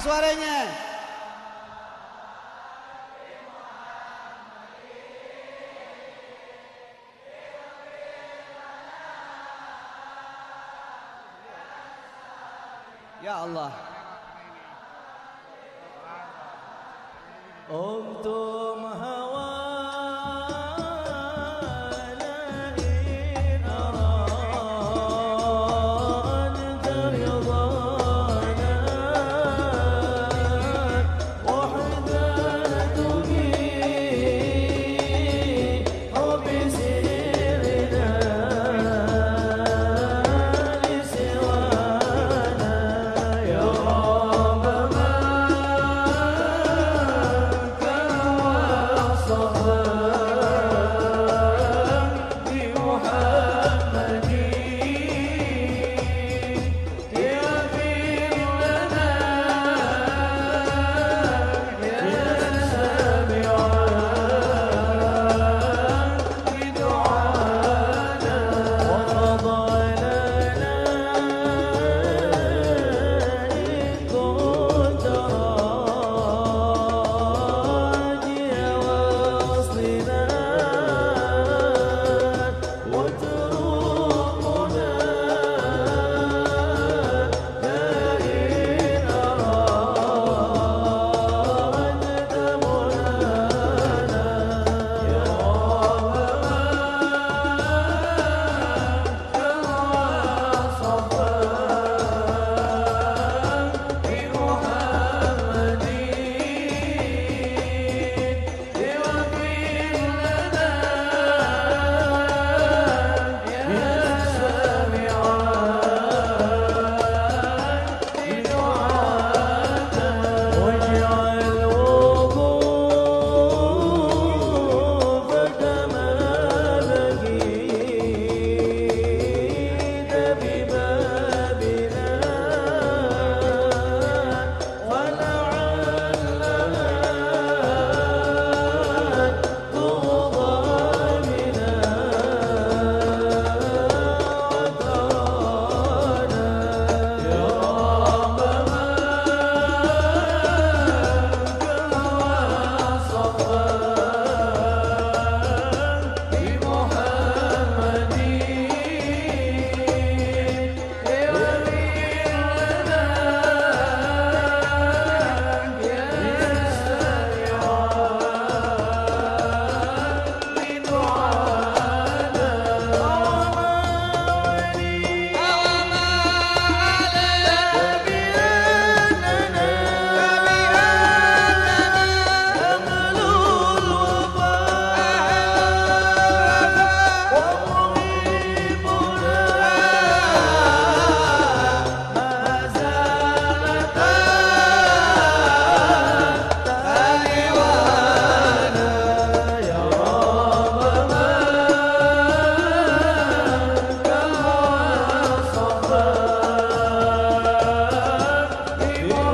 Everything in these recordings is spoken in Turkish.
suaranya. Ya Allah. Om Tum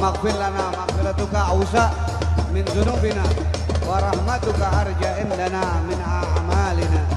اللهم لنا مغفرتك أوسع من ذنوبنا ورحمتك أرجى إننا من أعمالنا